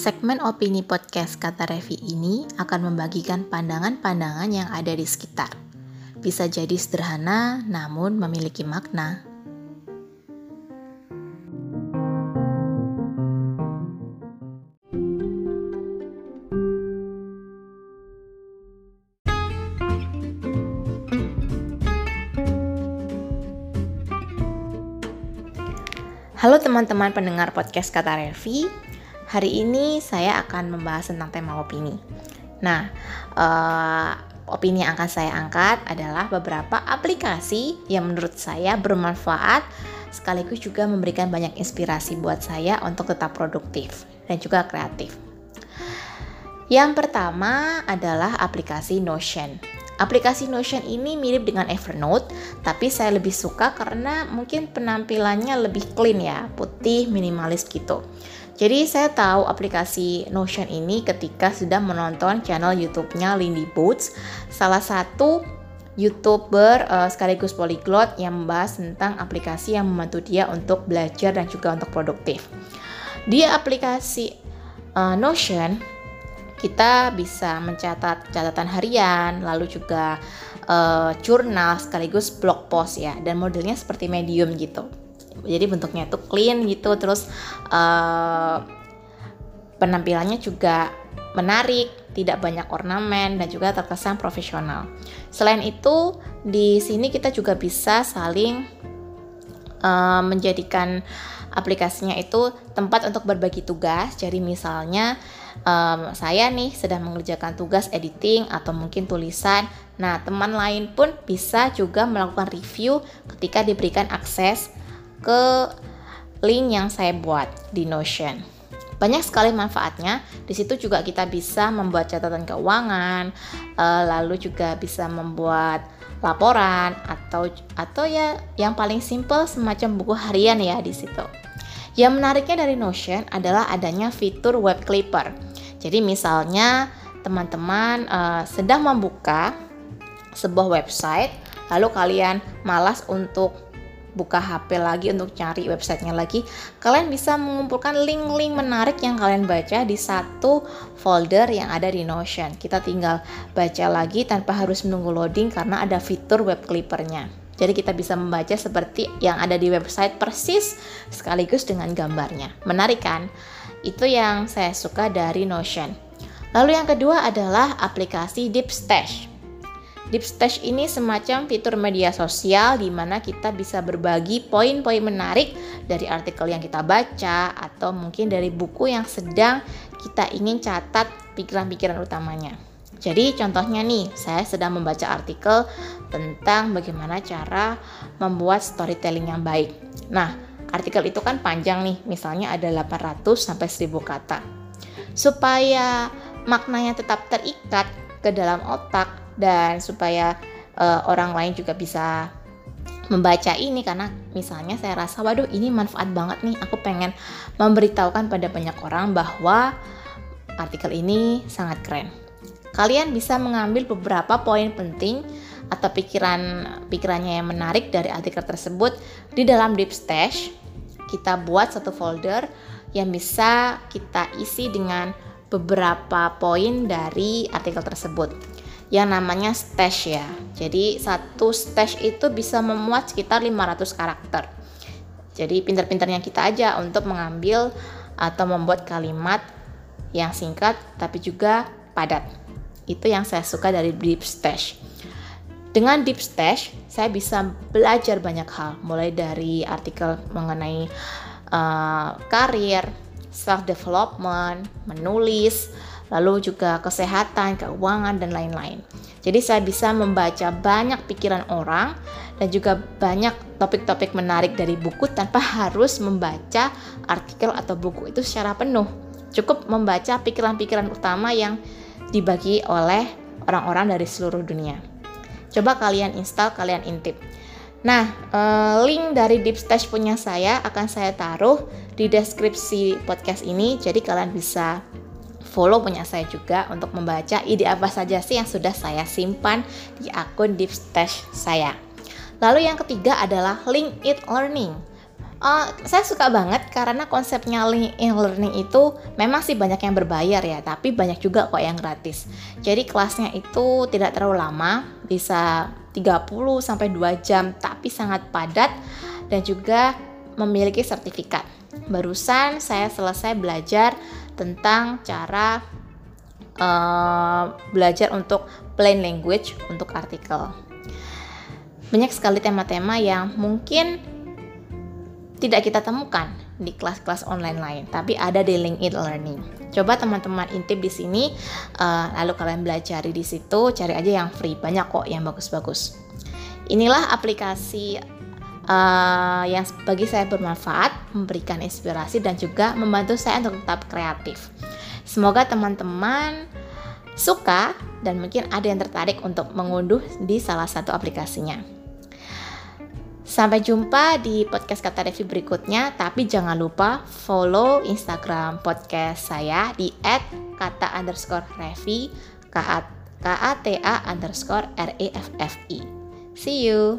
Segmen opini podcast kata Revi ini akan membagikan pandangan-pandangan yang ada di sekitar. Bisa jadi sederhana, namun memiliki makna. Halo teman-teman pendengar podcast Kata Revi, Hari ini saya akan membahas tentang tema opini. Nah, uh, opini yang akan saya angkat adalah beberapa aplikasi yang menurut saya bermanfaat sekaligus juga memberikan banyak inspirasi buat saya untuk tetap produktif dan juga kreatif. Yang pertama adalah aplikasi Notion. Aplikasi Notion ini mirip dengan Evernote, tapi saya lebih suka karena mungkin penampilannya lebih clean ya, putih, minimalis gitu. Jadi saya tahu aplikasi Notion ini ketika sudah menonton channel YouTube-nya Lindy Boots, salah satu YouTuber uh, sekaligus polyglot yang membahas tentang aplikasi yang membantu dia untuk belajar dan juga untuk produktif. Di aplikasi uh, Notion kita bisa mencatat catatan harian, lalu juga uh, jurnal sekaligus blog post ya, dan modelnya seperti Medium gitu jadi bentuknya itu clean gitu terus uh, penampilannya juga menarik tidak banyak ornamen dan juga terkesan profesional. Selain itu di sini kita juga bisa saling uh, menjadikan aplikasinya itu tempat untuk berbagi tugas. Jadi misalnya um, saya nih sedang mengerjakan tugas editing atau mungkin tulisan. Nah teman lain pun bisa juga melakukan review ketika diberikan akses ke link yang saya buat di Notion. Banyak sekali manfaatnya. Di situ juga kita bisa membuat catatan keuangan, eh, lalu juga bisa membuat laporan atau atau ya yang paling simple semacam buku harian ya di situ. Yang menariknya dari Notion adalah adanya fitur web clipper. Jadi misalnya teman-teman uh, sedang membuka sebuah website, lalu kalian malas untuk buka HP lagi untuk cari websitenya lagi, kalian bisa mengumpulkan link-link menarik yang kalian baca di satu folder yang ada di Notion. Kita tinggal baca lagi tanpa harus menunggu loading karena ada fitur web clippernya. Jadi kita bisa membaca seperti yang ada di website persis sekaligus dengan gambarnya. Menarik kan? Itu yang saya suka dari Notion. Lalu yang kedua adalah aplikasi Deep Stash. Deep Stash ini semacam fitur media sosial di mana kita bisa berbagi poin-poin menarik dari artikel yang kita baca atau mungkin dari buku yang sedang kita ingin catat pikiran-pikiran utamanya. Jadi contohnya nih, saya sedang membaca artikel tentang bagaimana cara membuat storytelling yang baik. Nah, artikel itu kan panjang nih, misalnya ada 800 sampai 1000 kata. Supaya maknanya tetap terikat ke dalam otak, dan supaya uh, orang lain juga bisa membaca ini karena misalnya saya rasa waduh ini manfaat banget nih aku pengen memberitahukan pada banyak orang bahwa artikel ini sangat keren. Kalian bisa mengambil beberapa poin penting atau pikiran pikirannya yang menarik dari artikel tersebut di dalam deep stash. Kita buat satu folder yang bisa kita isi dengan beberapa poin dari artikel tersebut yang namanya stash ya. Jadi satu stash itu bisa memuat sekitar 500 karakter. Jadi pinter-pinternya kita aja untuk mengambil atau membuat kalimat yang singkat tapi juga padat. Itu yang saya suka dari Deep Stash. Dengan Deep Stash, saya bisa belajar banyak hal, mulai dari artikel mengenai uh, karir, self development, menulis, lalu juga kesehatan, keuangan, dan lain-lain. Jadi saya bisa membaca banyak pikiran orang dan juga banyak topik-topik menarik dari buku tanpa harus membaca artikel atau buku itu secara penuh. Cukup membaca pikiran-pikiran utama yang dibagi oleh orang-orang dari seluruh dunia. Coba kalian install, kalian intip. Nah, eh, link dari Deep Stash punya saya akan saya taruh di deskripsi podcast ini, jadi kalian bisa follow punya saya juga untuk membaca ide apa saja sih yang sudah saya simpan di akun Deep Stash saya. Lalu yang ketiga adalah Link It Learning. Uh, saya suka banget karena konsepnya in learning itu memang sih banyak yang berbayar ya, tapi banyak juga kok yang gratis. Jadi kelasnya itu tidak terlalu lama, bisa 30 sampai 2 jam, tapi sangat padat dan juga memiliki sertifikat. Barusan saya selesai belajar tentang cara uh, belajar untuk plain language untuk artikel. Banyak sekali tema-tema yang mungkin tidak kita temukan di kelas-kelas online lain, tapi ada di LinkedIn Learning. Coba teman-teman intip di sini, uh, lalu kalian belajar di situ, cari aja yang free, banyak kok yang bagus-bagus. Inilah aplikasi uh, yang bagi saya bermanfaat, memberikan inspirasi dan juga membantu saya untuk tetap kreatif. Semoga teman-teman suka dan mungkin ada yang tertarik untuk mengunduh di salah satu aplikasinya. Sampai jumpa di podcast Kata Review berikutnya, tapi jangan lupa follow Instagram podcast saya di @kata underscore revi k a t a underscore r e f f i. See you.